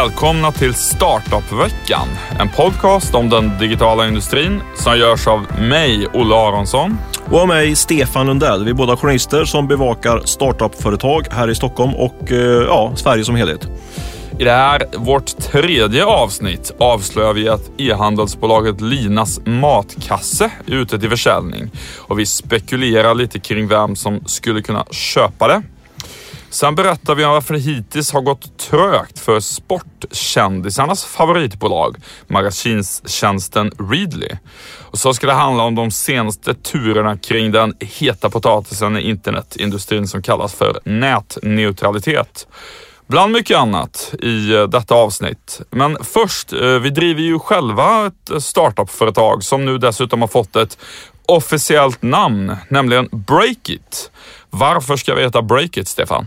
Välkomna till Startup-veckan. En podcast om den digitala industrin som görs av mig, Olle Aronsson. Och av mig, Stefan Lundell. Vi är båda journalister som bevakar startup-företag här i Stockholm och eh, ja, Sverige som helhet. I det här, vårt tredje avsnitt, avslöjar vi att e-handelsbolaget Linas matkasse är ute till försäljning och vi spekulerar lite kring vem som skulle kunna köpa det. Sen berättar vi om varför det hittills har gått trögt för sportkändisarnas favoritbolag, magasinstjänsten Readly. Och så ska det handla om de senaste turerna kring den heta potatisen i internetindustrin som kallas för nätneutralitet. Bland mycket annat i eh, detta avsnitt. Men först, eh, vi driver ju själva ett startupföretag som nu dessutom har fått ett officiellt namn, nämligen Breakit. Varför ska vi heta Breakit, Stefan?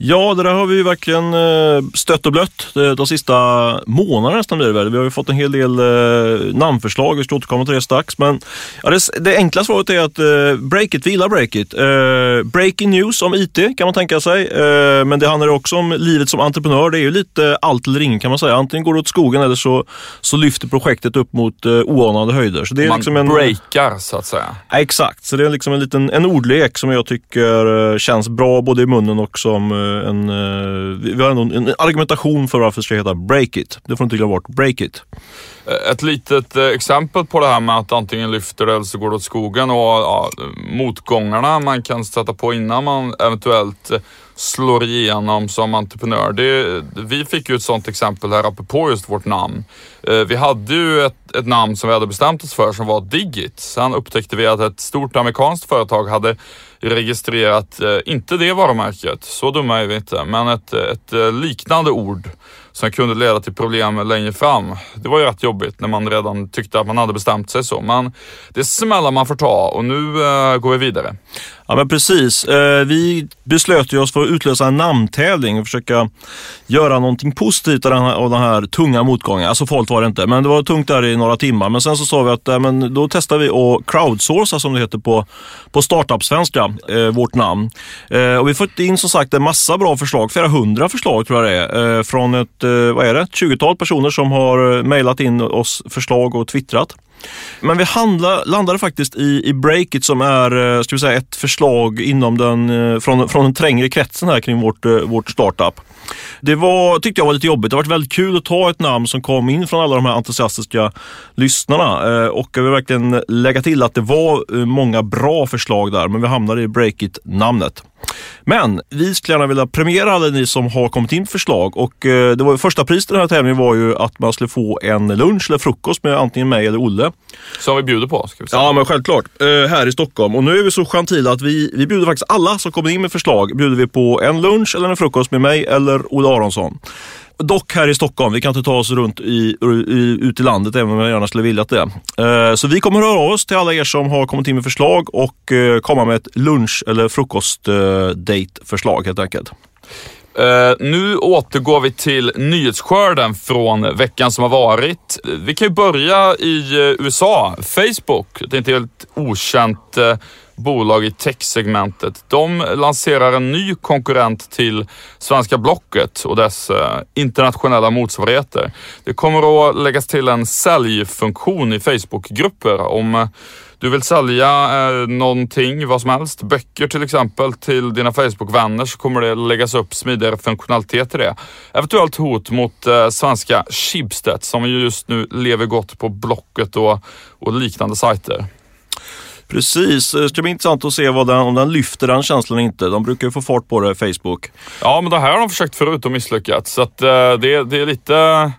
Ja, det där har vi ju verkligen eh, stött och blött de sista månaderna nästan blir det väl. Vi har ju fått en hel del eh, namnförslag, vi ska återkomma till det strax. Men ja, det, det enkla svaret är att eh, Breakit, vi gillar Breakit. breaking news om IT kan man tänka sig. men det handlar också om livet som entreprenör. Det är ju lite allt eller inget kan man säga. Antingen går det åt skogen eller så, så lyfter projektet upp mot oanade höjder. Så det är man liksom en, breakar så att säga. Ja, exakt, så det är liksom en liten en ordlek som jag tycker känns bra både i munnen och som Eh, en, eh, vi har ändå en argumentation för varför det ska heta Break It. Det får inte glömma bort, Break It. Eh, ett litet exempel på det här med att antingen lyfter det eller så går det åt skogen och ja, motgångarna man kan stöta på innan man eventuellt slår igenom som entreprenör. Det, vi fick ju ett sånt exempel här apropå just vårt namn. Vi hade ju ett, ett namn som vi hade bestämt oss för som var Digit. Sen upptäckte vi att ett stort amerikanskt företag hade registrerat, eh, inte det varumärket, så dumma är vi inte, men ett, ett eh, liknande ord som kunde leda till problem längre fram. Det var ju rätt jobbigt när man redan tyckte att man hade bestämt sig så, men det är smällar man får ta och nu eh, går vi vidare. Ja men precis. Eh, vi beslöt ju oss för att utlösa en namntävling och försöka göra någonting positivt av den här, av den här tunga motgången. Alltså farligt var det inte, men det var tungt där i några timmar. Men sen så sa vi att eh, men då testar vi att crowdsourca som det heter på, på startup-svenska, eh, vårt namn. Och vi har fått in som sagt en massa bra förslag, flera hundra förslag tror jag det är, från ett, vad är det, 20-tal personer som har mejlat in oss förslag och twittrat. Men vi handla, landade faktiskt i, i Breakit som är eh, ska vi säga, ett förslag inom den, eh, från, från den trängre kretsen här kring vårt, eh, vårt startup. Det var, tyckte jag var lite jobbigt. Det har varit väldigt kul att ta ett namn som kom in från alla de här entusiastiska lyssnarna. Och jag vill verkligen lägga till att det var många bra förslag där, men vi hamnade i Breakit-namnet. Men vi skulle gärna vilja premiera alla ni som har kommit in förslag och eh, det var första priset i den här tävlingen var ju att man skulle få en lunch eller frukost med antingen mig eller Olle. Som vi bjuder på ska vi säga. Ja men självklart. Eh, här i Stockholm. Och nu är vi så gentila att vi, vi bjuder faktiskt alla som kommer in med förslag bjuder vi på en lunch eller en frukost med mig eller Olle Aronsson. Dock här i Stockholm, vi kan inte ta oss runt i, i, ut i landet även om jag gärna skulle vilja det. Eh, så vi kommer höra av oss till alla er som har kommit in med förslag och eh, komma med ett lunch eller frukostdate-förslag eh, helt enkelt. Uh, nu återgår vi till nyhetsskörden från veckan som har varit. Vi kan ju börja i uh, USA. Facebook, det är inte helt okänt uh, bolag i techsegmentet. De lanserar en ny konkurrent till svenska Blocket och dess eh, internationella motsvarigheter. Det kommer att läggas till en säljfunktion i Facebookgrupper om eh, du vill sälja eh, någonting, vad som helst, böcker till exempel, till dina Facebook-vänner så kommer det läggas upp smidigare funktionalitet i det. Eventuellt hot mot eh, svenska Schibsted som just nu lever gott på Blocket och, och liknande sajter. Precis, det ska bli intressant att se vad den, om den lyfter den känslan inte. De brukar ju få fart på det, Facebook. Ja, men det här har de försökt förut och misslyckats. Så att, eh, det, det är lite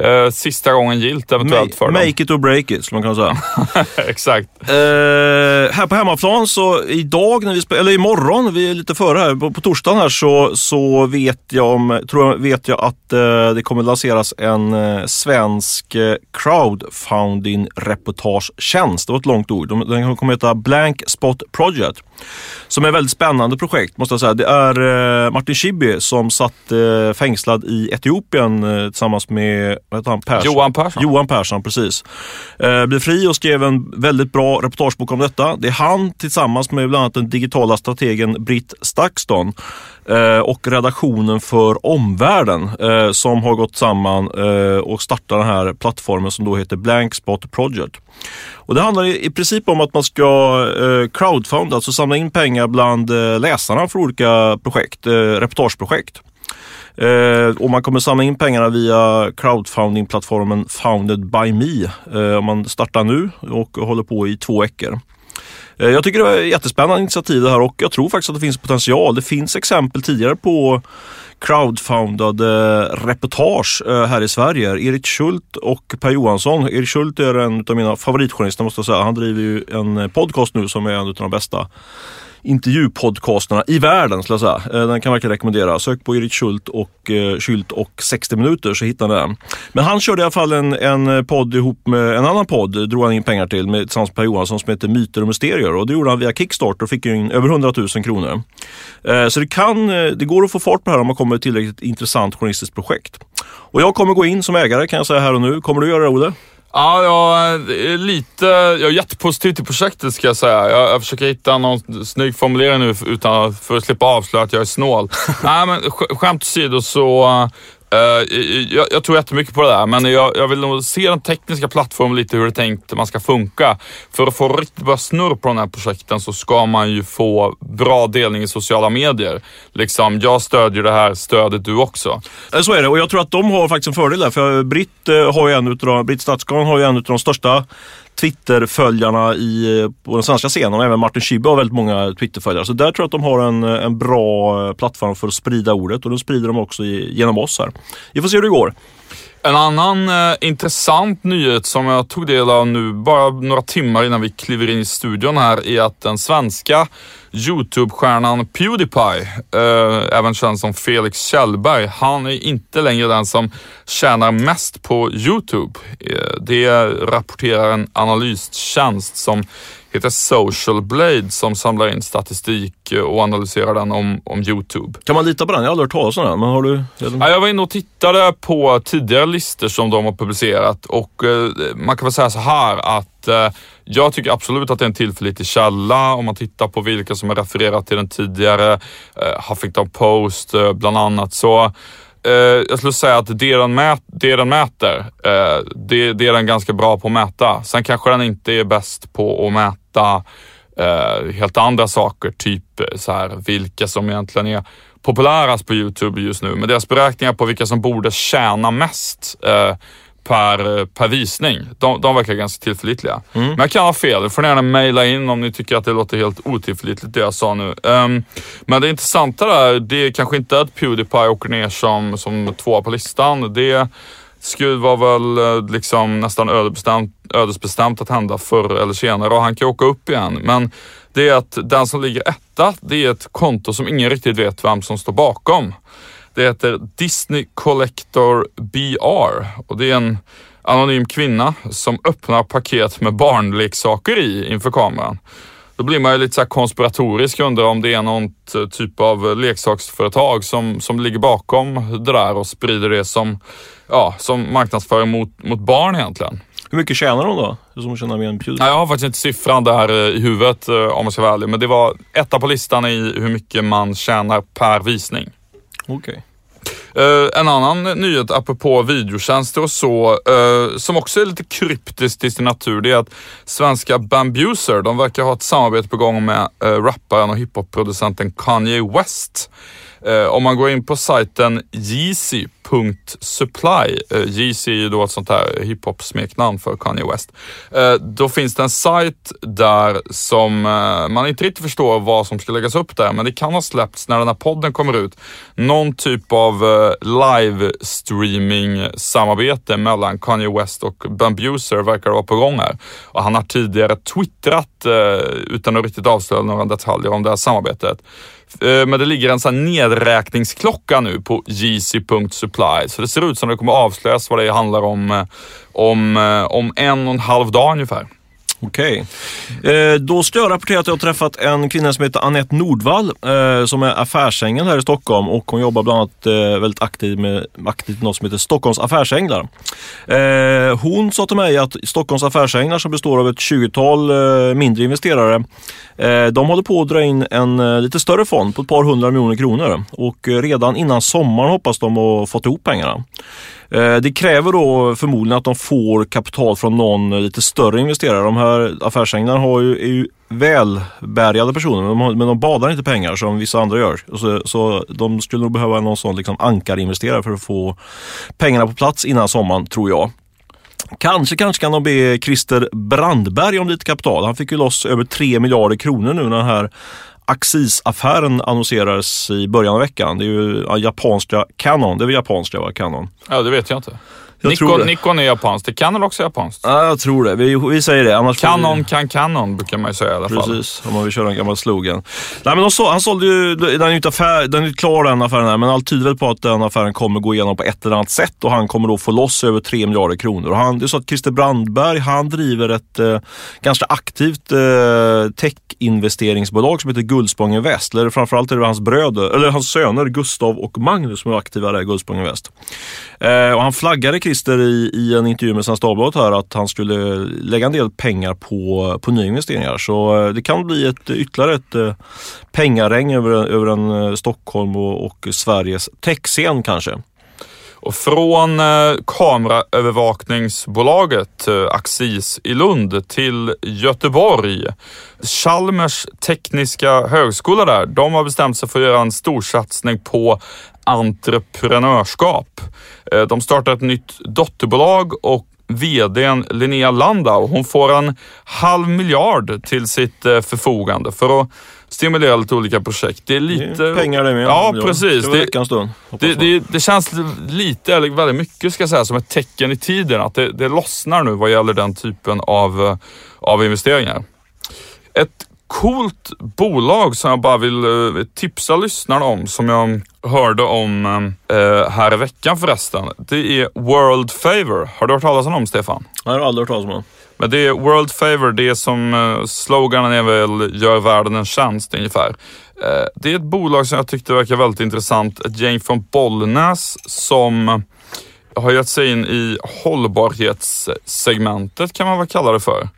eh, sista gången gilt eventuellt för dem. Make it or break it, skulle man kunna säga. Exakt. Eh, här på hemmaplan så idag, när vi eller imorgon, vi är lite före här, på, på torsdagen här så, så vet, jag om, tror jag, vet jag att eh, det kommer lanseras en eh, svensk eh, crowdfunding reportagetjänst. Det var ett långt ord. Den kommer heta Blank Spot Project. Som är ett väldigt spännande projekt måste jag säga. Det är eh, Martin Schibbye som satt fängslad i Etiopien tillsammans med vad heter han? Persson. Johan Persson. Johan Persson, precis. Eh, blev fri och skrev en väldigt bra reportagebok om detta. Det är han tillsammans med bland annat den digitala strategen Britt Stakston eh, och redaktionen för Omvärlden eh, som har gått samman eh, och startat den här plattformen som då heter Blank Spot Project. Och det handlar i, princip om att man ska eh, crowdfunda, alltså samla in pengar bland eh, läsarna för olika projekt, eh, reportageprojekt. Eh, och man kommer samla in pengarna via crowdfunding-plattformen Founded by Me. Eh, man startar nu och håller på i två veckor. Eh, jag tycker det är ett jättespännande initiativ det här och jag tror faktiskt att det finns potential. Det finns exempel tidigare på crowdfundade reportage eh, här i Sverige. Erik Schult och Per Johansson. Erik Schult är en av mina favoritjournalister måste jag säga. Han driver ju en podcast nu som är en av de bästa intervjupodcasterna i världen skulle jag säga. Eh, den kan jag verkligen rekommendera. Sök på Erik Schult och, eh, Schult och 60 minuter så hittar ni den. Men han körde i alla fall en, en eh, podd ihop med en annan podd, drog han in pengar till med, tillsammans med Per Johansson som heter Myter och Mysterier och det gjorde han via Kickstarter och fick in över 100 000 kronor. Så det, kan, det går att få fart på det här om man kommer med ett tillräckligt intressant journalistiskt projekt. Och jag kommer gå in som ägare kan jag säga här och nu. Kommer du göra det Olle? Ja, jag är lite, jag är jättepositiv till projektet ska jag säga. Jag, jag försöker hitta någon snygg formulering nu utan för att slippa avslöja att jag är snål. Nej men skämt åsido så Uh, jag, jag tror jättemycket på det där, men jag, jag vill nog se den tekniska plattformen lite hur det är tänkt man ska funka. För att få riktigt bra snurr på den här projekten så ska man ju få bra delning i sociala medier. Liksom, jag stödjer det här, stödet du också. Eh, så är det och jag tror att de har faktiskt en fördel där. För Britt, eh, har ju en utav, Britt Stadsgarn har ju en av de största Twitterföljarna i, eh, på den svenska scenen och även Martin Schibbye har väldigt många Twitterföljare. Så där tror jag att de har en, eh, en bra eh, plattform för att sprida ordet och då sprider de också i, genom oss här. Vi får se hur det går. En annan eh, intressant nyhet som jag tog del av nu bara några timmar innan vi kliver in i studion här är att den svenska Youtube-stjärnan Pewdiepie, eh, även känd som Felix Kjellberg, han är inte längre den som tjänar mest på Youtube. Eh, det rapporterar en analystjänst som heter Social Blade som samlar in statistik och analyserar den om, om Youtube. Kan man lita på den? Jag har aldrig hört talas om den. Men har du... Ja, jag var inne och tittade på tidigare listor som de har publicerat och eh, man kan väl säga så här att eh, jag tycker absolut att det är en tillförlitlig källa om man tittar på vilka som har refererat till den tidigare. Eh, Huffington Post eh, bland annat. Så eh, jag skulle säga att det den, mät, det den mäter, eh, det, det är den ganska bra på att mäta. Sen kanske den inte är bäst på att mäta eh, helt andra saker, typ eh, så här, vilka som egentligen är populärast på Youtube just nu. Men deras beräkningar på vilka som borde tjäna mest eh, per, per visning. De, de verkar ganska tillförlitliga. Mm. Men jag kan ha fel. får ni gärna mejla in om ni tycker att det låter helt otillförlitligt det jag sa nu. Um, men det intressanta där, det är kanske inte att Pewdiepie åker ner som, som tvåa på listan. Det skulle vara väl eh, liksom nästan ödesbestämt, ödesbestämt att hända förr eller senare och han kan åka upp igen. Men det är att den som ligger etta, det är ett konto som ingen riktigt vet vem som står bakom. Det heter Disney Collector BR och det är en anonym kvinna som öppnar paket med barnleksaker i inför kameran. Då blir man ju lite så konspiratorisk och undrar om det är någon typ av leksaksföretag som, som ligger bakom det där och sprider det som, ja, som marknadsföring mot, mot barn egentligen. Hur mycket tjänar de då? Som tjänar med en Nej, jag har faktiskt inte siffran där eh, i huvudet eh, om jag ska vara ärlig, men det var etta på listan i hur mycket man tjänar per visning. Okej. Okay. Eh, en annan nyhet apropå videotjänster och så, uh, som också är lite kryptiskt till sin natur, det är att svenska Bambuser, de verkar ha ett samarbete på gång med uh, rapparen och hiphopproducenten Kanye West. om man går in på sajten Yeezy.supply, Uh, Yeezy är ju då ett sånt här hiphop-smeknamn för Kanye West. Uh, då finns det en sajt där som uh, man inte riktigt förstår vad som ska läggas upp där, men det kan ha släppts när den här podden kommer ut. Någon typ av live-streaming samarbete mellan Kanye West och Bambuser verkar vara på gång här. Och han har tidigare twittrat eh, utan att riktigt avslöja några detaljer om det här samarbetet. Eh, men det ligger en sån nedräkningsklocka nu på Yeezy.supply Så det ser ut som det kommer avslöjas vad det handlar om, eh, om, om en och en halv dag ungefär. Okej. Okay. då ska jag rapportera att jag har träffat en kvinna som heter Annette Nordvall eh, som är affärsängel här i Stockholm och hon jobbar bland annat eh, väldigt aktivt med, aktivt med något som heter Stockholms affärsänglar. Hon sa till mig att Stockholms affärsänglar som består av ett 20-tal mindre investerare de håller på att dra in en lite större fond på ett par hundra miljoner kronor och redan innan sommaren hoppas de att fått ihop pengarna. Eh, det kräver då förmodligen att de får kapital från någon lite större investerare. De här affärsänglarna har ju, är ju välbärgade personer men de badar inte pengar som vissa andra gör. Så, så de skulle nog behöva någon sån liksom ankarinvesterare för att få pengarna på plats innan sommaren tror jag. Kanske, kanske kan de be Christer Brandberg om lite kapital. Han fick ju loss över 3 miljarder kronor nu när den här Axis-affären annonserades i början av veckan. Det är ju japanska Canon. Det är väl japanska va? Canon? Ja, det vet jag inte. Jag Nikon, tror det. Nikon är japanskt. Det Canon också är japanskt. Ja, jag tror det. Vi, vi säger det. Annars Canon vi... kan Canon brukar man ju säga i alla fall. Precis, om man vill köra en gammal slogan. Nej, men så, han sålde ju, den är ju inte, affär, den är inte klar den affären här, men allt tyder väl på att den affären kommer gå igenom på ett eller annat sätt och han kommer då få loss över 3 miljarder kronor. Och han, det är så att Christer Brandberg, han driver ett eh, ganska aktivt eh, tech-investeringsbolag som heter Guldspång Invest. Eller framförallt är det hans bröder, eller hans söner Gustav och Magnus som är aktiva där i Guldspång Invest. Eh, och han flaggade Christer i, i en intervju med Svenska Dagbladet här att han skulle lägga en del pengar på, på nyinvesteringar. Så eh, det kan bli ett, ytterligare ett eh, pengaregn över, över en eh, Stockholm och, och Sveriges techscen kanske. Och från kameraövervakningsbolaget Axis i Lund till Göteborg. Chalmers tekniska högskola där, de har bestämt sig för att göra en storsatsning på entreprenörskap. Eh, de startar ett nytt dotterbolag och VDn Linnea Landau, hon får en halv miljard till sitt eh, förfogande för att stimulera lite olika projekt. Det är lite... Det är pengar det med. Ja, precis. Det, Det- Det, det, det känns lite, eller väldigt mycket ska jag säga, som ett tecken i tiden. Att det, det lossnar nu vad gäller den typen av, eh, av investeringar. Ett coolt bolag som jag bara vill tipsa lyssnarna om, som jag hörde om eh, här i veckan förresten. Det är World Favor. Har du hört talas om dem, Stefan? Jag har aldrig hört talas om det. Men det är World Favor, det är som eh, sloganen är väl gör världen en tjänst ungefär. Eh, det är ett bolag som jag tyckte verkar väldigt intressant. Ett gäng från Bollnäs som har gett sig in i hållbarhetssegmentet kan man väl kalla det för.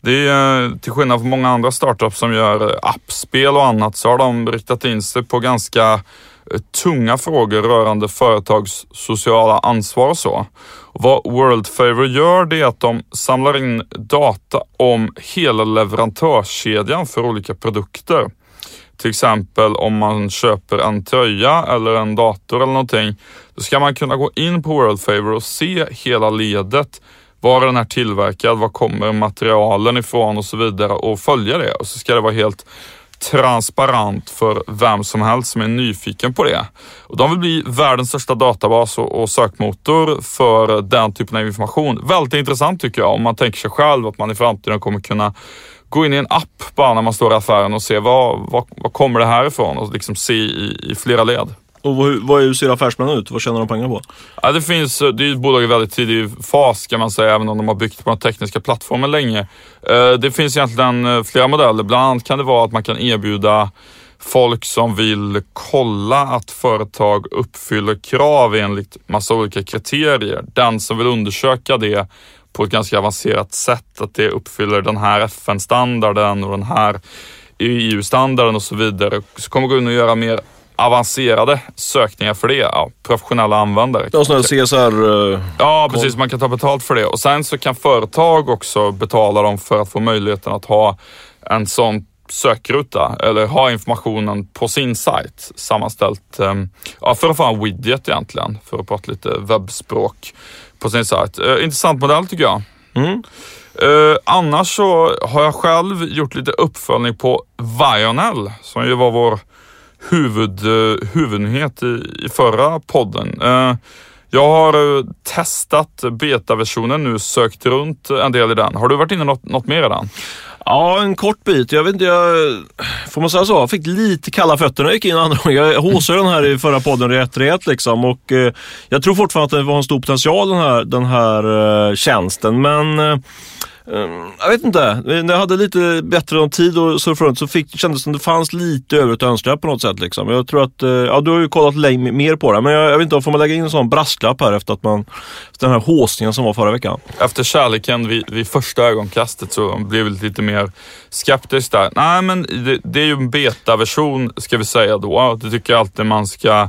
Det är eh, till skillnad från många andra startups som gör eh, appspel och annat så har de riktat in sig på ganska eh, tunga frågor rörande företags sociala ansvar och så. Vad World Favor gör det är att de samlar in data om hela leverantörskedjan för olika produkter. Till exempel om man köper en tröja eller en dator eller någonting. Då ska man kunna gå in på World Favor och se hela ledet. Var är den här tillverkad? Var kommer materialen ifrån och så vidare och följa det. Och så ska det vara helt transparent för vem som helst som är nyfiken på det. Och de vill bli världens största databas och, och sökmotor för den typen av information. Väldigt intressant tycker jag om man tänker sig själv att man i framtiden kommer kunna gå in i en app bara när man står i affären och se vad, vad, vad kommer det här ifrån och liksom se i, i flera led. Och vad, vad ser affärsplanen ut? Vad tjänar de pengar på? Ja, det finns, eh, det är ett bolag i väldigt tidig fas kan man säga, även om de har byggt på den tekniska plattformen länge. Eh, det finns egentligen eh, flera modeller. Bland annat kan det vara att man kan erbjuda folk som vill kolla att företag uppfyller krav enligt massa olika kriterier. Den som vill undersöka det på ett ganska avancerat sätt, att det uppfyller den här FN-standarden och den här EU-standarden och så vidare. Så kommer gå in och göra mer avancerade sökningar för det. Ja, professionella användare. Ja, sådana CSR... eh, Ja, precis. Man kan ta betalt för det. Och sen så kan företag också betala dem för att få möjligheten att ha en sån sökruta eller ha informationen på sin sajt sammanställt. ehm, Ja, för att få en widget egentligen, för att prata lite webbspråk på sin sajt. Eh, intressant modell tycker jag. Mm. Eh, annars så har jag själv gjort lite uppföljning på Vionel som ju var vår huvud, eh, huvudnyhet i, i förra podden. Eh, jag har eh, testat betaversionen nu, sökt runt en del i den. Har du varit inne något, något mer i den? Ja, en kort bit. Jag vet inte, jag, får man säga så? Jag fick lite kalla fötter när jag gick in andra gången. Jag håsade den här i förra podden rätt rejält liksom och eh, jag tror fortfarande att det var en stor potential den här, den här eh, tjänsten. Men eh, Ehm, jag vet inte, när jag hade lite bättre om tid och surfa runt så fick, kändes det som det fanns lite övrigt att önska på något sätt. Liksom. Jag tror att, uh, ja du har ju kollat länge, mer på det, men jag, jag vet inte, får man lägga in en sån brasklapp här efter att man, efter den här håsningen som var förra veckan? Efter kärleken vid, vid första ögonkastet så blev jag lite mer skeptisk där. Nej men det, det är ju en betaversion ska vi säga då. Det tycker jag alltid man ska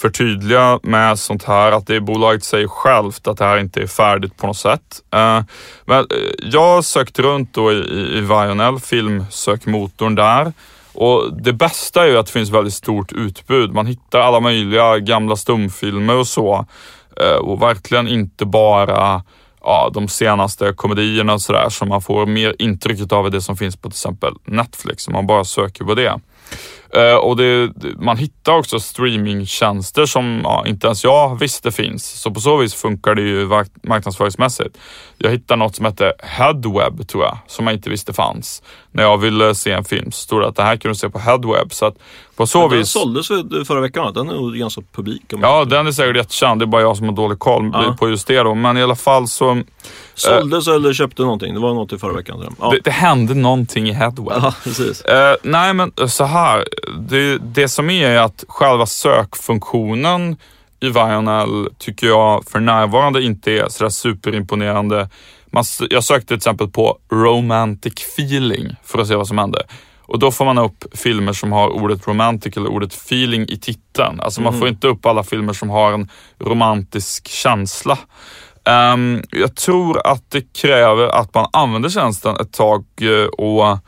förtydliga med sånt här att det är bolaget säger självt att det här inte är färdigt på något sätt. Eh, men eh, jag har sökt runt då i, i Vionel, filmsökmotorn där. Och det bästa är ju att det finns väldigt stort utbud. Man hittar alla möjliga gamla stumfilmer och så. Eh, och verkligen inte bara ja, de senaste komedierna och sådär som man får mer intrycket av det som finns på till exempel Netflix om man bara söker på det. Uh, och det, man hittar också streamingtjänster som ja, inte ens jag visste finns. Så på så vis funkar det ju marknadsföringsmässigt. Jag hittade något som hette Headweb tror jag, som jag inte visste fanns. När jag ville se en film så stod det att det här kan du se på Headweb. Så att på så den vis... såldes förra veckan, den är nog ganska publik. Ja, den är säkert jättekänd. Det är bara jag som har dålig koll ja. på just det då. Men i alla fall så... Eh, såldes äh, eller köpte någonting. Det var något i förra veckan. Ja. Det, det, hände någonting i Headweb. Ja, precis. Uh, nej, men så här. Det, det som är, att själva sökfunktionen i Vionel tycker jag för närvarande inte är sådär superimponerande. Man, jag sökte till exempel på romantic feeling för att se vad som hände. Och då får man upp filmer som har ordet romantic eller ordet feeling i titeln. Alltså man mm. får inte upp alla filmer som har en romantisk känsla. Um, jag tror att det kräver att man använder tjänsten ett tag uh, och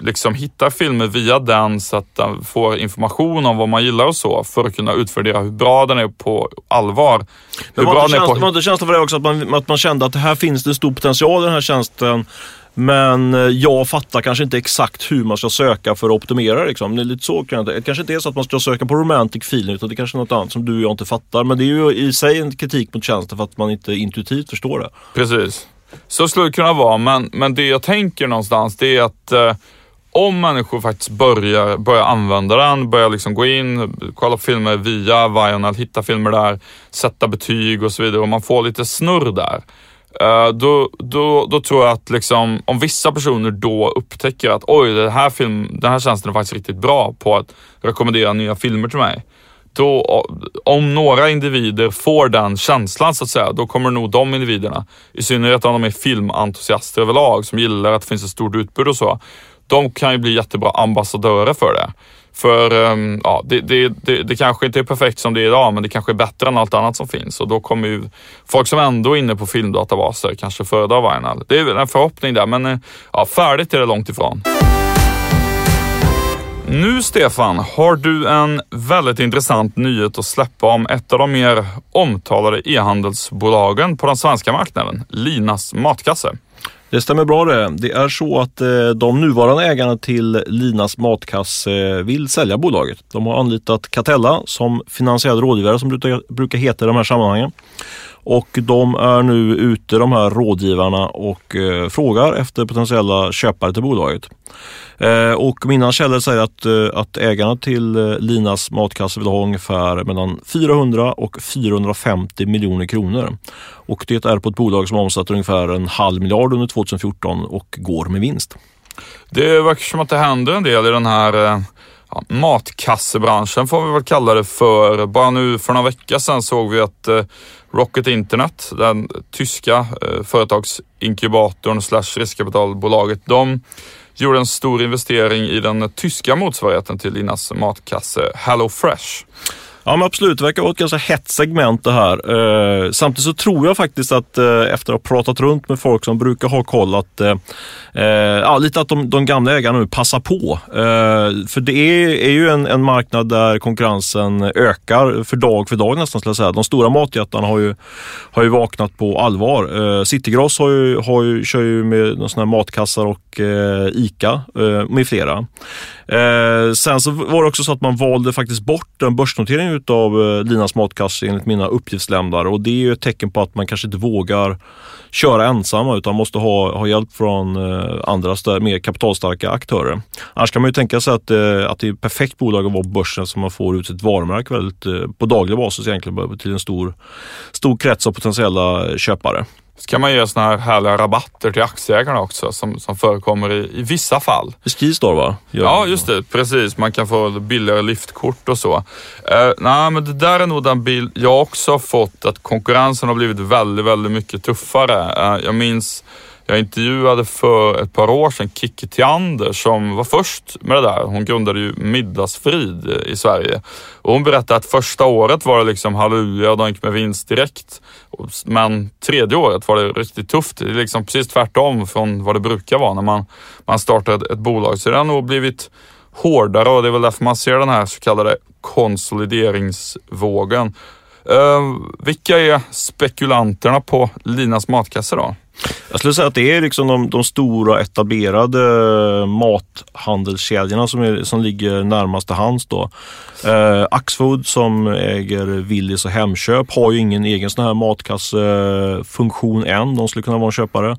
liksom hittar filmer via den så att den får information om vad man gillar och så för att kunna utvärdera hur bra den är på allvar. Men inte känsla, på... var inte känslan för det också att man, att man kände att här finns det stor potential i den här tjänsten men eh, jag fattar kanske inte exakt hur man ska söka för att optimera. Liksom. Det, är lite så, det kanske inte är så att man ska söka på romantic feeling utan det kanske är något annat som du och jag inte fattar. Men det är ju i sig en kritik mot tjänsten för att man inte intuitivt förstår det. Precis. Så skulle det kunna vara, men, men det jag tänker någonstans det är att eh, om människor faktiskt börjar, börjar använda den, börjar liksom gå in, kolla på filmer via Vional, hitta filmer där, sätta betyg och så vidare och man får lite snurr där eh, då, då, då tror jag att liksom, om vissa personer då upptäcker att oj, den här, film, den här tjänsten är faktiskt riktigt bra på att rekommendera nya filmer till mig. Då, om några individer får den känslan så att säga, då kommer nog de individerna, i synnerhet om de är filmentusiaster överlag som gillar att det finns ett stort utbud och så, de kan ju bli jättebra ambassadörer för det. För ehm, ja, det, det, det, det, kanske inte är perfekt som det är idag, men det kanske är bättre än allt annat som finns. Och då kommer ju folk som ändå är inne på filmdatabaser kanske föredra Vinyl. Det är en förhoppning där, men eh, ja, färdigt är det långt ifrån. Nu Stefan, har du en väldigt intressant nyhet att släppa om ett av de mer omtalade e-handelsbolagen på den svenska marknaden, Linas matkasse. Det stämmer bra det. Det är så att eh, de nuvarande ägarna till Linas matkasse eh, vill sälja bolaget. De har anlitat Catella som finansiell rådgivare som brukar heta i de här sammanhangen. Och de är nu ute, de här rådgivarna, och eh, frågar efter potentiella köpare till bolaget. Eh, och mina källor säger att, eh, att ägarna till eh, Linas matkasse vill ha ungefär mellan 400 och 450 miljoner kronor. Och det är på ett bolag som omsätter ungefär en halv miljard under 2014 och går med vinst. Det verkar som att det händer en del i den här eh, ja, matkassebranschen får vi väl kalla det för. Bara nu för några veckor sedan såg vi att eh, Rocket Internet, den tyska eh, företagsinkubatorn slash riskkapitalbolaget, de gjorde en stor investering i den tyska motsvarigheten till Linas matkasse HelloFresh. Ja men absolut, det verkar vara ett ganska hett segment det här. Eh, samtidigt så tror jag faktiskt att eh, efter att ha pratat runt med folk som brukar ha koll att eh, eh ja, lite att de, de, gamla ägarna nu passar på. Eh, för det är, är ju en, en, marknad där konkurrensen ökar för dag för dag nästan skulle jag säga. De stora matjättarna har ju, har ju vaknat på allvar. Eh, Citygross har ju, har ju, kör ju med såna här matkassar och eh, ICA eh, med flera. Eh, sen så var det också så att man valde faktiskt bort den börsnotering utav eh, Linas matkasse enligt mina uppgiftslämnare och det är ju ett tecken på att man kanske inte vågar köra ensamma utan måste ha, ha hjälp från eh, andra mer kapitalstarka aktörer. Annars kan man ju tänka sig att, eh, att det är ett perfekt bolag att vara på börsen så man får ut sitt varumärke väldigt, på daglig basis egentligen till en stor, stor krets av potentiella köpare. Så kan man ge såna här härliga rabatter till aktieägarna också som, som förekommer i, i vissa fall. Skistar va? Gör ja, just det. Precis. Man kan få billigare liftkort och så. Eh, nej, men det där är nog den bild jag också har fått, att konkurrensen har blivit väldigt, väldigt mycket tuffare. Eh, jag minns jag intervjuade för ett par år sedan Kikki Theander som var först med det där. Hon grundade ju Middagsfrid i Sverige. Och hon berättade att första året var det liksom halleluja och de gick med vinst direkt. Men tredje året var det riktigt tufft. Det är liksom precis tvärtom från vad det brukar vara när man, man startar ett bolag. Så det har nog blivit hårdare och det är väl därför man ser den här så kallade konsolideringsvågen. Uh, vilka är spekulanterna på Linas matkasse då? Jag skulle säga att det är liksom de, de stora etablerade eh, mathandelskedjorna som, är, som ligger närmast till hands. Då. Eh, Axfood som äger Willys och Hemköp har ju ingen egen sån här matkassefunktion än. De skulle kunna vara en köpare.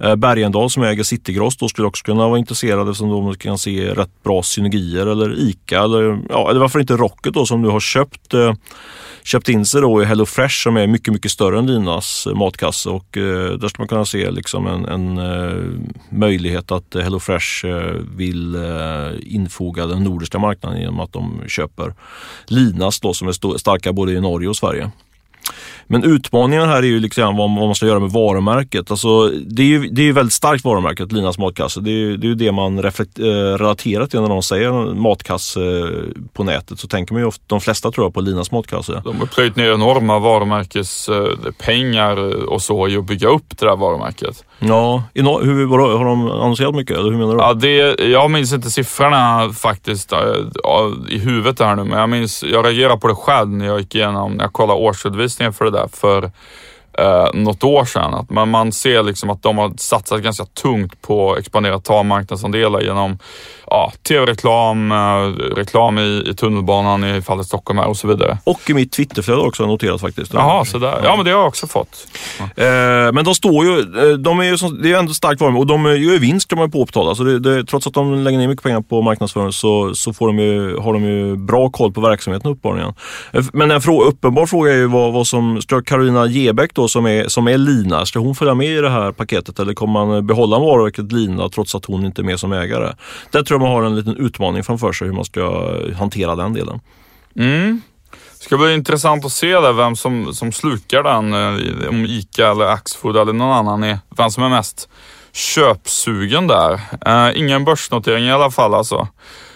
Eh, Bergendal som äger Citygross då skulle också kunna vara intresserade eftersom de kan se rätt bra synergier. Eller ICA eller, ja, eller varför inte Rocket då som nu har köpt eh, köpt in sig då i HelloFresh som är mycket, mycket större än Linas matkasse och eh, där ska man kunna se liksom en, en uh, möjlighet att HelloFresh uh, vill uh, infoga den nordiska marknaden genom att de köper Linas då som är starka både i Norge och Sverige. Men utmaningen här är ju liksom vad, man ska göra med varumärket. Alltså, det är ju det är väldigt starkt varumärket, Linas matkasse. Det är, ju, det är ju det man reflekt, eh, relaterar till när någon säger matkasse på nätet. Så tänker man ju ofta, de flesta tror jag på Linas matkasse. De har plöjt ner enorma varumärkespengar och så i att bygga upp det där varumärket. Ja, hur, har de annonserat mycket? Eller hur menar du? Ja, det, jag minns inte siffrorna faktiskt i huvudet här nu, men jag minns, jag reagerade på det själv när jag gick igenom, när jag kollade årsredovisningen för det där för eh, något år sedan. Att man, man ser liksom att de har satsat ganska tungt på att expandera, ta marknadsandelar genom ja, tv-reklam, eh, reklam i, i tunnelbanan i fallet Stockholm och så vidare. Och i mitt Twitterflöde också noterat faktiskt. Jaha, så där. Ja, men det har jag också fått. Ja. Eh, men de står ju, eh, de är ju som, det är ändå starkt varumärke och de gör ju vinst kan man ju påbetala. Så det, det, trots att de lägger ner mycket pengar på marknadsföring så, så får de ju, har de ju bra koll på verksamheten uppenbarligen. Men en frå, uppenbar fråga är ju vad, vad som, ska Carolina Gebeck då som är, som är Lina, ska hon följa med i det här paketet eller kommer man behålla varumärket Lina trots att hon inte är med som ägare? Det tror man har en liten utmaning framför sig hur man ska hantera den delen. Mm. Det ska bli intressant att se där vem som, som slukar den. Eh, om ICA eller Axfood eller någon annan är. Vem som är mest köpsugen där. Uh, ingen börsnotering i alla fall alltså.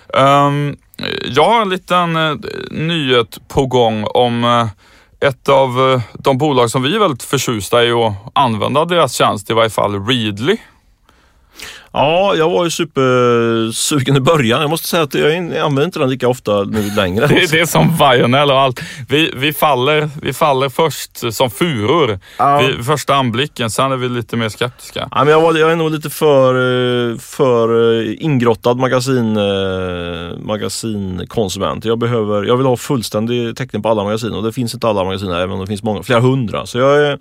Um, jag har en liten uh, nyhet på gång om uh, ett av de bolag som vi är väldigt förtjusta i att använda deras tjänst, i varje fall Readly. Ja, jag var ju supersugen i början. Jag måste säga att jag använder inte den lika ofta nu längre. det, är, det är som Vionel och allt. Vi, vi, faller, vi faller först som furor ja. vid första anblicken. Sen är vi lite mer skeptiska. Ja, men jag, var, jag är nog lite för, för ingrottad magasin, magasinkonsument. Jag, behöver, jag vill ha fullständig täckning på alla magasin och det finns inte alla magasin även om det finns många, flera hundra. Så jag är,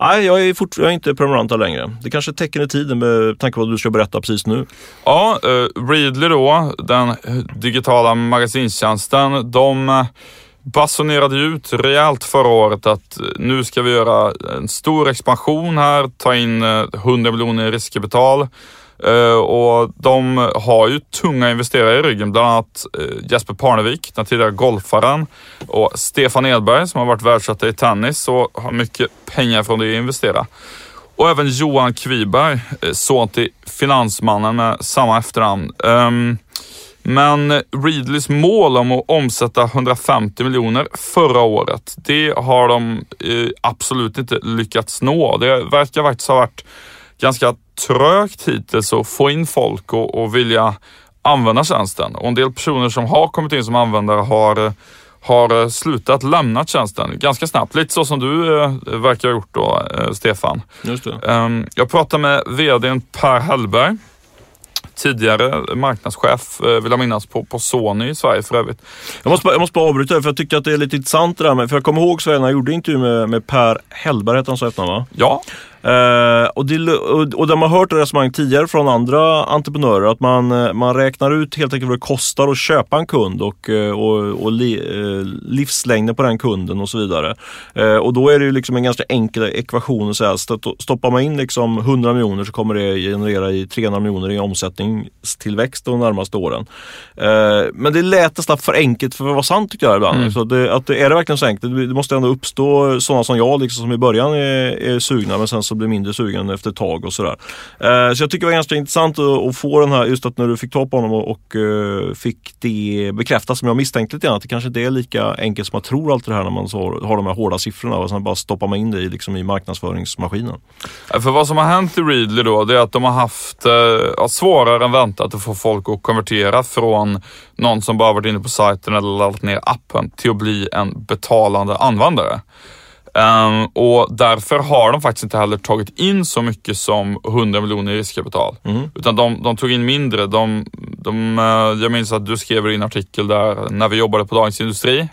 nej, jag är, fort, jag är inte prenumerant längre. Det kanske är tecken i tiden med tanke på vad du ska berätta precis nu. Ja, uh, Readly då, den digitala magasinstjänsten, de eh, basunerade ut rejält förra året att eh, nu ska vi göra en stor expansion här, ta in 100 miljoner i riskkapital. Uh, och de har ju tunga investerare i ryggen, bland annat uh, Jesper Parnevik, den tidigare golfaren och Stefan Edberg som har varit världsetta i tennis och har mycket pengar från det att investera. Och även Johan Kviberg, eh, son till finansmannen med samma efternamn. Um, men Readleys mål om att omsätta 150 miljoner förra året, det har de eh, absolut inte lyckats nå. Det verkar faktiskt ha varit ganska trögt hittills att få in folk och, och vilja använda tjänsten. Och en del personer som har kommit in som användare har eh, har eh, slutat lämna tjänsten ganska snabbt. Lite så som du eh, verkar ha gjort då, eh, Stefan. Just det. Um, jag pratade med vdn Per Hellberg tidigare marknadschef, eh, vill jag minnas, på, på Sony i Sverige för övrigt. Jag måste, bara, jag måste bara avbryta för jag tycker att det är lite intressant det där med, för jag kommer ihåg Sverige när jag gjorde intervju med, med Per Hellberg, hette han så efternamn va? Ja. Uh, och, det, och, och de har hört resonemang tidigare från andra entreprenörer att man, eh, man räknar ut helt enkelt vad det kostar att köpa en kund och, eh, och, och li, livslängden på den kunden och så vidare. Och då är det ju liksom en ganska enkel ekvation att säga stoppar man in liksom 100 miljoner så kommer det generera i 300 miljoner i omsättningstillväxt de närmaste åren. Men det lät nästan för enkelt för att vara sant tycker jag ibland. Mm. Så det, att, är det verkligen så enkelt? Det måste ändå uppstå sådana som jag liksom, som i början är, är sugna men sen så blir mindre sugen efter ett tag och sådär. Eh, så jag tycker det var ganska intressant att, få den här, just att när du fick ta på honom och, eh, fick det bekräftat som jag misstänkte lite grann, att det kanske inte är lika enkelt som man tror allt det här när man så, har de här hårda siffrorna och sen bara stoppar man in det i, liksom, i marknadsföringsmaskinen. För vad som har hänt i Readly då, det är att de har haft eh, svårare än väntat att få folk att konvertera från någon som bara varit inne på sajten eller laddat ner appen till att bli en betalande användare. Um, och därför har de faktiskt inte heller tagit in så mycket som 100 miljoner i riskkapital. Mm. Utan de, de, tog in mindre. De, de, uh, jag minns att du skrev i din artikel där när vi jobbade på Dagens Industri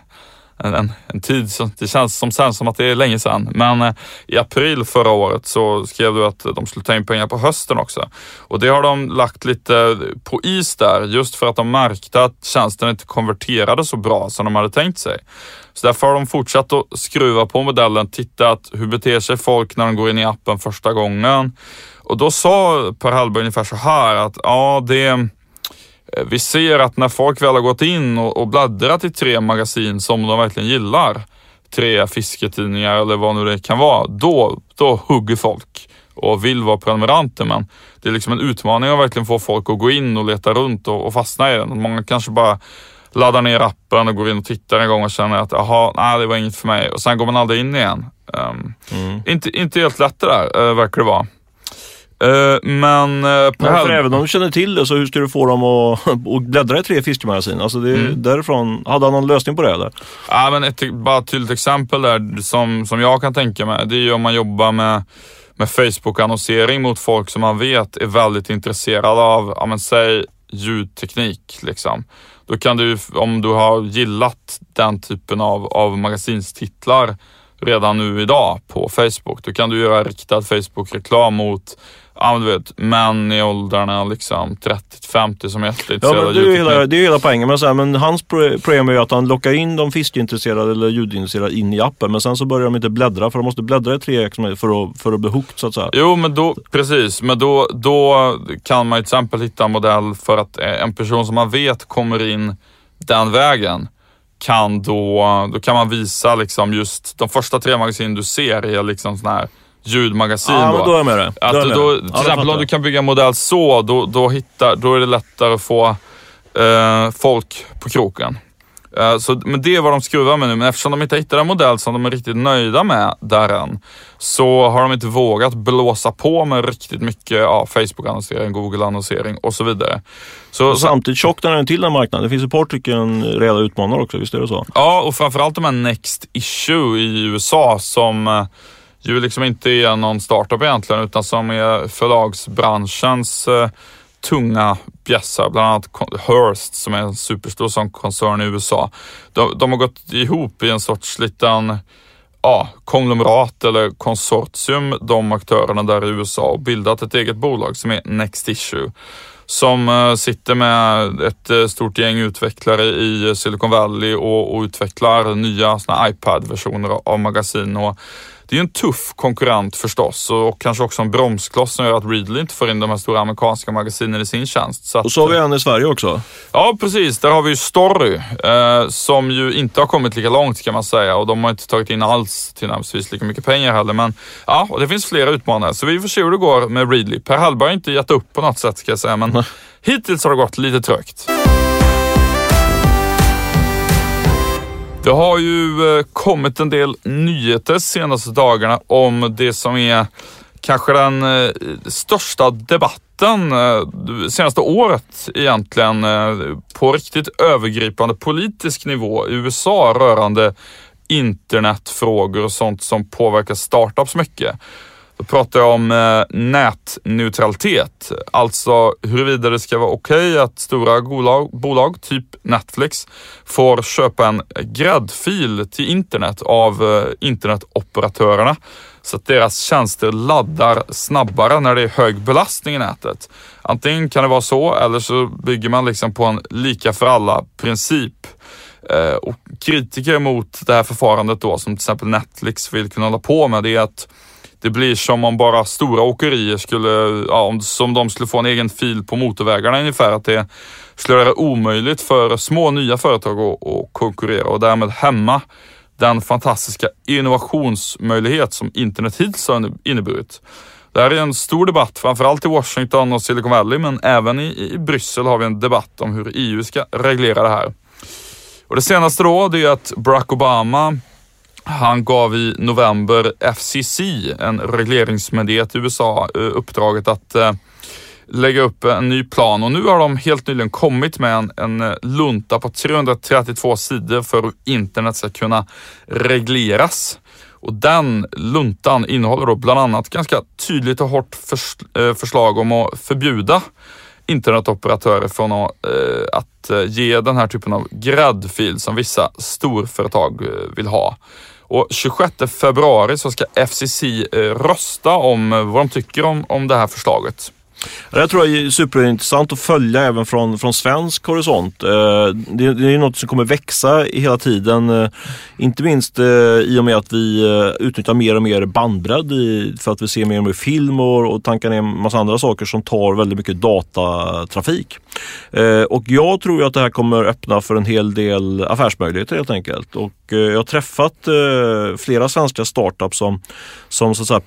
en, en, en tid, som, det känns som sen som att det är länge sedan. Men eh, i april förra året så skrev du att de skulle ta in pengar på hösten också. Och det har de lagt lite på is där just för att de märkte att tjänsten inte konverterade så bra som de hade tänkt sig. Så därför har de fortsatt att skruva på modellen, tittat hur beter sig folk när de går in i appen första gången. Och då sa Per Hallberg ungefär så här att ja, det vi ser att när folk väl har gått in och, och bläddrat i tre magasin som de verkligen gillar, tre fisketidningar eller vad nu det kan vara, då, då hugger folk och vill vara prenumeranter. Men det är liksom en utmaning att verkligen få folk att gå in och leta runt och, och fastna i den. Många kanske bara laddar ner appen och går in och tittar en gång och känner att jaha, nej det var inget för mig och sen går man aldrig in igen. Um, mm. inte, inte helt lätt det där, uh, verkar det vara. Uh, men... Uh, på ja, för även om du känner till det så hur ska du få dem att, att bläddra i tre fiskemagasin? Alltså det, mm. därifrån, hade han någon lösning på det eller? Ja, men ett bara ett tydligt exempel där som, som jag kan tänka mig, det är ju om man jobbar med, med Facebook-annonsering mot folk som man vet är väldigt intresserade av, ja men säg ljudteknik liksom. Då kan du, om du har gillat den typen av, av magasinstitlar redan nu idag på Facebook, då kan du göra riktad Facebook-reklam mot ja, men du vet, män i åldrarna liksom 30-50 som är jätteintresserade ja, men det, är hela, det är hela poängen. Men, så här, men hans problem är ju att han lockar in de fiskeintresserade eller ljudintresserade in i appen. Men sen så börjar de inte bläddra för de måste bläddra i tre för att, för att bli hooked så att säga. Jo, men då, precis. Men då, då kan man till exempel hitta en modell för att en person som man vet kommer in den vägen kan då, då kan man visa liksom just de första tre magasin du ser är liksom sådana här ljudmagasin. Ja, då. då är jag med det. Att då, då, till ja, exempel om du kan bygga en modell så, då, då, hittar, då är det lättare att få eh, folk på kroken. Eh, så, men det är vad de skruvar med nu, men eftersom de inte hittar en modell som de är riktigt nöjda med där än, så har de inte vågat blåsa på med riktigt mycket ja, Facebook-annonsering, Google-annonsering och så vidare. Så, samtidigt tjocknar den till den marknaden. Det finns ett par stycken reella utmanare också, visst är det så? Ja, och framförallt de här Next Issue i USA som eh, ju liksom inte är någon startup egentligen utan som är förlagsbranschens eh, tunga bjässar, bland annat Hearst som är en superstor sån koncern i USA. De, de har gått ihop i en sorts liten ja, konglomerat eller konsortium, de aktörerna där i USA och bildat ett eget bolag som är Next Issue som eh, sitter med ett eh, stort gäng utvecklare i eh, Silicon Valley och, och utvecklar nya iPad-versioner av magasin. Och det är en tuff konkurrent förstås och kanske också en bromskloss som gör att Readly inte får in de här stora amerikanska magasinen i sin tjänst. Så att, och så har vi en i Sverige också. Ja, precis. Där har vi ju Story eh, som ju inte har kommit lika långt kan man säga och de har inte tagit in alls tillnärmelsevis lika mycket pengar heller. Men ja, och det finns flera utmanare så vi får se hur det går med Readly. Per Hallberg har inte gett upp på något sätt ska jag säga, men hittills har det gått lite trögt. Det har ju eh, kommit en del nyheter de senaste dagarna om det som är kanske den eh, största debatten eh, senaste året egentligen på riktigt övergripande politisk nivå i USA rörande internetfrågor och sånt som påverkar startups mycket. Då pratar jag om eh, nätneutralitet. Alltså huruvida det ska vara okej okay att stora bolag, bolag, typ Netflix, får köpa en gräddfil till internet av eh, internetoperatörerna så att deras tjänster laddar snabbare när det är hög belastning i nätet. Antingen kan det vara så eller så bygger man liksom på en lika för alla princip. Eh, och kritiker mot det här förfarandet då, som till exempel Netflix vill kunna hålla på med, det är att det blir som om bara stora åkerier skulle, ja, om, som de skulle få en egen fil på motorvägarna ungefär. Att det skulle göra det omöjligt för små nya företag att, att konkurrera och därmed hämma den fantastiska innovationsmöjlighet som internet hittills har inneburit. Det här är en stor debatt, framförallt i Washington och Silicon Valley, men även i, i Bryssel har vi en debatt om hur EU ska reglera det här. Och det senaste då, det är att Barack Obama han gav i november FCC, en regleringsmyndighet i USA, eh, uppdraget att eh, lägga upp en ny plan och nu har de helt nyligen kommit med en, en eh, lunta på 332 sidor för hur internet ska kunna regleras. Och den luntan innehåller då bland annat ganska tydligt och hårt förs förslag om att förbjuda internetoperatörer från att, eh, att ge den här typen av gräddfil som vissa storföretag vill ha. Och 26 februari så ska FCC eh, rösta om eh, vad de tycker om, om det här förslaget. Det tror jag är superintressant att följa även från, från svensk horisont. Eh, det, det är något som kommer växa hela tiden. Inte minst i och med att vi utnyttjar mer och mer bandbredd för att vi ser mer och mer film och, och tankar ner en massa andra saker som tar väldigt mycket datatrafik. Och jag tror att det här kommer öppna för en hel del affärsmöjligheter helt enkelt. Och Eh, jag har träffat eh, flera svenska startups som, som så att säga,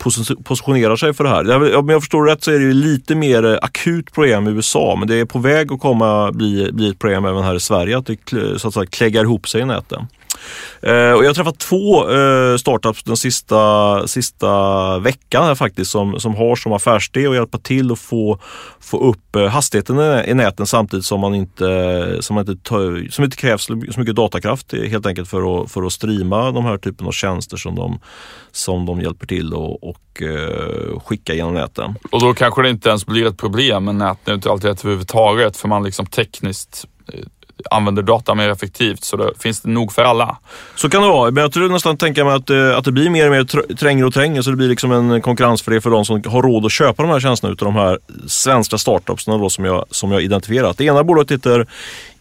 positionerar sig för det här. Om jag förstår rätt så är det lite mer eh, akut problem i USA men det är på väg att komma bli, bli ett problem även här i Sverige att det så att säga, kläggar ihop sig i näten. Eh, och jag har träffat två eh, startups den sista, sista veckan här faktiskt som, som har som affärsidé att hjälpa till att få, få upp eh, hastigheten i, i näten samtidigt som man inte, som inte, tar, som inte krävs så mycket datakraft helt enkelt för att, för att streama de här typen av tjänster som de, som de hjälper till och, och eh, skicka genom näten. Och då kanske det inte ens blir ett problem med nätneutralitet överhuvudtaget för man liksom tekniskt eh, använder data mer effektivt så det finns det nog för alla. Så kan det vara, men jag tror nästan tänka mig att, eh, att det blir mer och mer trängre och trängre så det blir liksom en konkurrensfördel för de som har råd att köpa de här tjänsterna utav de här svenska startups då som jag, som jag identifierat. Det ena bolaget heter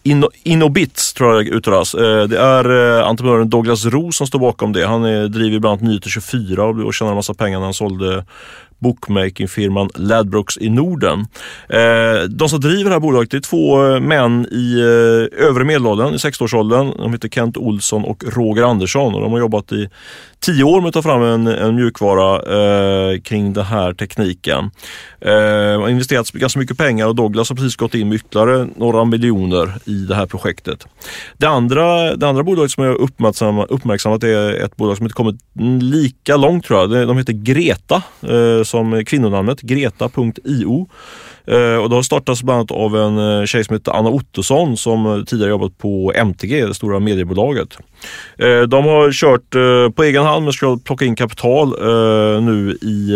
Inno, Innobits tror jag det uttalas. Eh, det är eh, entreprenören Douglas Ro som står bakom det. Han driver bland annat Nyheter 24 och tjänar en massa pengar när han sålde bookmakingfirman Ladbrokes i Norden. Eh, de som driver det här bolaget är två eh, män i eh, övre medelåldern, i 60-årsåldern. De heter Kent Olsson och Roger Andersson och de har jobbat i tio år med att ta fram en, en mjukvara eh, kring den här tekniken. Eh, har investerat ganska mycket pengar och Douglas har precis gått in med ytterligare några miljoner i det här projektet. Det andra, det andra bolaget som jag uppmärksammat, uppmärksammat är ett bolag som inte kommit lika långt tror jag. De heter Greta eh, som kvinnonamnet, greta.io. Eh, och det har startats bland annat av en eh, tjej som heter Anna Ottosson som eh, tidigare jobbat på MTG, det stora mediebolaget. De har kört på egen hand men ska plocka in kapital nu i,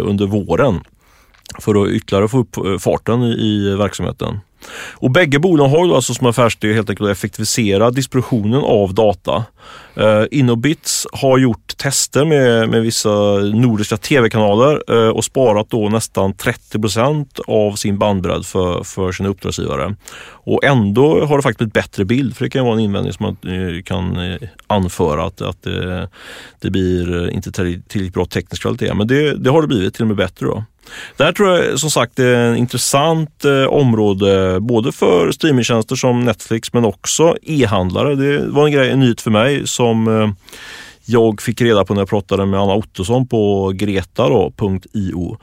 under våren för att ytterligare få upp farten i verksamheten. Och bägge bolagen har alltså som affärsidé helt enkelt att effektivisera distributionen av data. Uh, Innobits har gjort tester med, med vissa nordiska tv-kanaler uh, och sparat då nästan 30% av sin bandbredd för, för sina uppdragsgivare. Och ändå har det faktiskt blivit bättre bild, för det kan vara en invändning som man eh, kan anföra att, att det blir inte tillräckligt bra teknisk kvalitet. Men det, det har det blivit till och med bättre. Då. Det här tror jag som sagt är ett intressant eh, område både för streamingtjänster som Netflix men också e-handlare. Det var en, grej, en nyhet för mig som eh, jag fick reda på när jag pratade med Anna Ottosson på greta.io.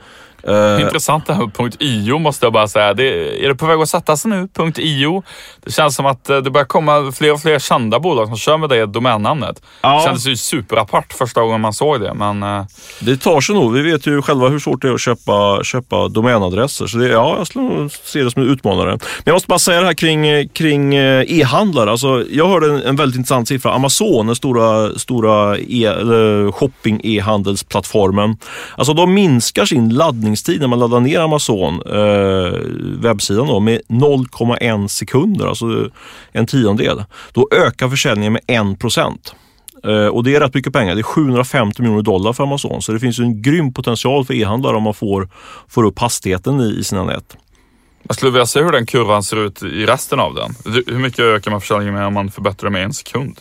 Uh, Intressant det här med .io måste jag bara säga. Det, är det på väg att sätta sig nu? .io. Det känns som att eh, det börjar komma fler och fler kända bolag som kör med det domännamnet. Ja. Det kändes ju superapart första gången man såg det. Men, uh, det tar sig nog. Vi vet ju själva hur svårt det är att köpa, köpa domänadresser. Så det, ja, jag skulle nog se det som en utmanare. Men jag måste bara säga det här kring, kring e-handlare. Alltså, jag hörde en, en väldigt intressant siffra. Amazon, den stora, stora e, shopping e-handelsplattformen. Alltså de minskar sin laddningstid när man laddar ner Amazon eh, webbsidan då, med 0,1 sekunder, alltså en tiondel. Då ökar försäljningen med 1 procent. Eh, och det är rätt mycket pengar. Det är 750 miljoner dollar för Amazon. Så det finns en grym potential för e-handlare om man får, får upp hastigheten i, i sina nät. Jag skulle vilja se hur den kurvan ser ut i resten av den. Hur mycket ökar man försäljningen med om man förbättrar med en sekund?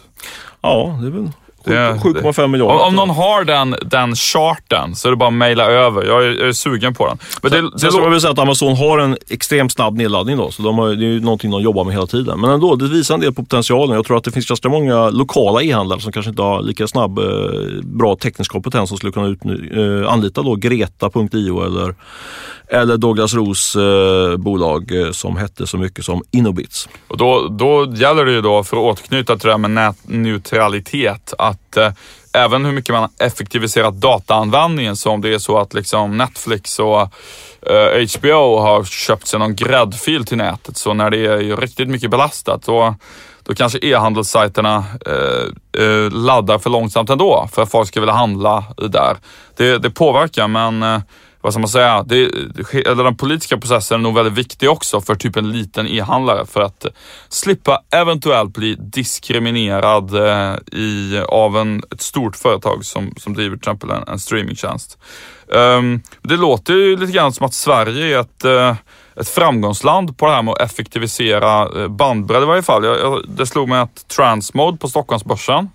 Ja, det är väl 7,5 miljarder. Om, om, någon har den, den charten så är det bara att mejla över. Jag är, jag är, sugen på den. Men det, det, det väl säga att Amazon har en extremt snabb nedladdning då, så de har, det är ju någonting de jobbar med hela tiden. Men ändå, det visar en del på potentialen. Jag tror att det finns ganska många lokala e-handlare som kanske inte har lika snabb, eh, bra teknisk kompetens som skulle kunna ut, eh, anlita då Greta.io eller eller Douglas Ros eh, bolag som hette så mycket som Innobits. Och då, då gäller det ju då, för att återknyta till det här med nätneutralitet, att eh, även hur mycket man effektiviserat dataanvändningen, så om det är så att liksom Netflix och eh, HBO har köpt sig någon gräddfil till nätet, så när det är riktigt mycket belastat, då då kanske e-handelssajterna eh, eh, laddar för långsamt ändå för att folk ska vilja handla där. Det, det påverkar men eh, vad ska man säga, det, eller den politiska processen är nog väldigt viktig också för typ en liten e-handlare för att slippa eventuellt bli diskriminerad eh, i, av en, ett stort företag som, som driver till exempel en, en streamingtjänst. Um, det låter ju lite grann som att Sverige är ett, uh, ett framgångsland på det här med att effektivisera eh, bandbredd i varje fall. Jag, jag, det slog mig att Transmode på Stockholmsbörsen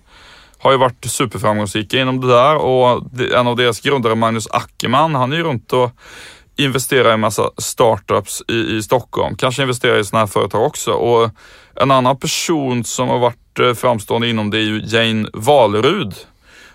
har ju varit superframgångsrika inom det där och en av deras grundare Magnus Ackerman, han är ju runt och investerar i en massa startups i, i Stockholm. Kanske investerar i sådana här företag också. Och en annan person som har varit eh, framstående inom det är ju Jane Valerud,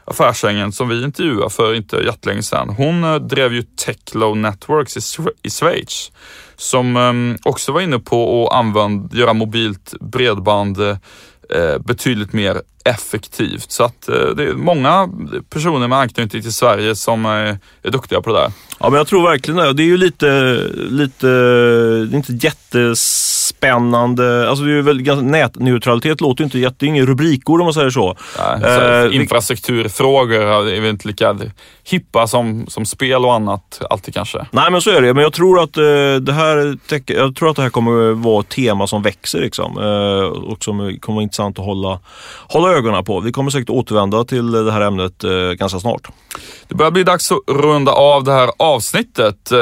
affärsängeln som vi intervjuade för inte jättelänge sedan. Hon eh, drev ju Techlow Networks i, i Schweiz som ehm, också var inne på att använda, göra mobilt bredband eh, betydligt mer effektivt. Så att eh, det är många personer med anknytning till Sverige som är, är duktiga på det där. Ja, men jag tror verkligen det. Det är ju lite, lite det är inte jättespännande. Alltså det är väl ganska, nätneutralitet låter ju inte jätte, det är ingen rubrikord om man säger så. Nej, eh, infrastrukturfrågor är väl inte lika hippa som, som spel och annat alltid kanske. Nej, men så är det. Men jag tror att eh, det här, jag tror att det här kommer vara ett tema som växer liksom. Eh, och som kommer vara intressant att hålla, hålla ögonen på. Vi kommer säkert återvända till det här ämnet eh, ganska snart. Det börjar bli dags att runda av det här avsnittet. Eh,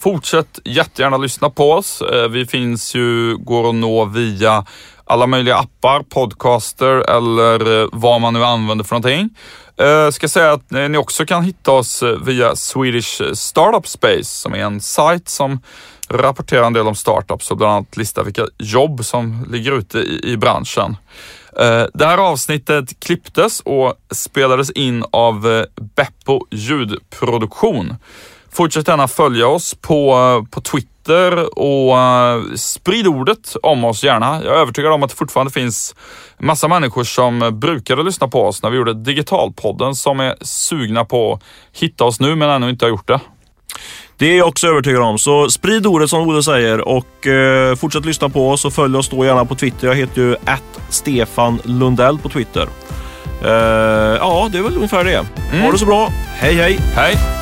fortsätt jättegärna lyssna på oss. Eh, vi finns ju, går att nå via alla möjliga appar, podcaster eller vad man nu använder för någonting. Jag ska säga att ni också kan hitta oss via Swedish Startup Space som är en sajt som rapporterar en del om startups och bland annat listar vilka jobb som ligger ute i, i branschen. Eh, det här avsnittet klipptes och spelades in av eh, Beppo ljudproduktion. Fortsätt gärna följa oss på, eh, på Twitter och sprid ordet om oss gärna. Jag är övertygad om att det fortfarande finns massa människor som brukade lyssna på oss när vi gjorde Digitalpodden som är sugna på att hitta oss nu men ännu inte har gjort det. Det är jag också övertygad om. Så sprid ordet som Olle säger och eh, fortsätt lyssna på oss och följ oss då gärna på Twitter. Jag heter ju Stefan Lundell på Twitter. Eh, ja, det är väl ungefär det. Mm. Ha det så bra. Hej hej! Hej!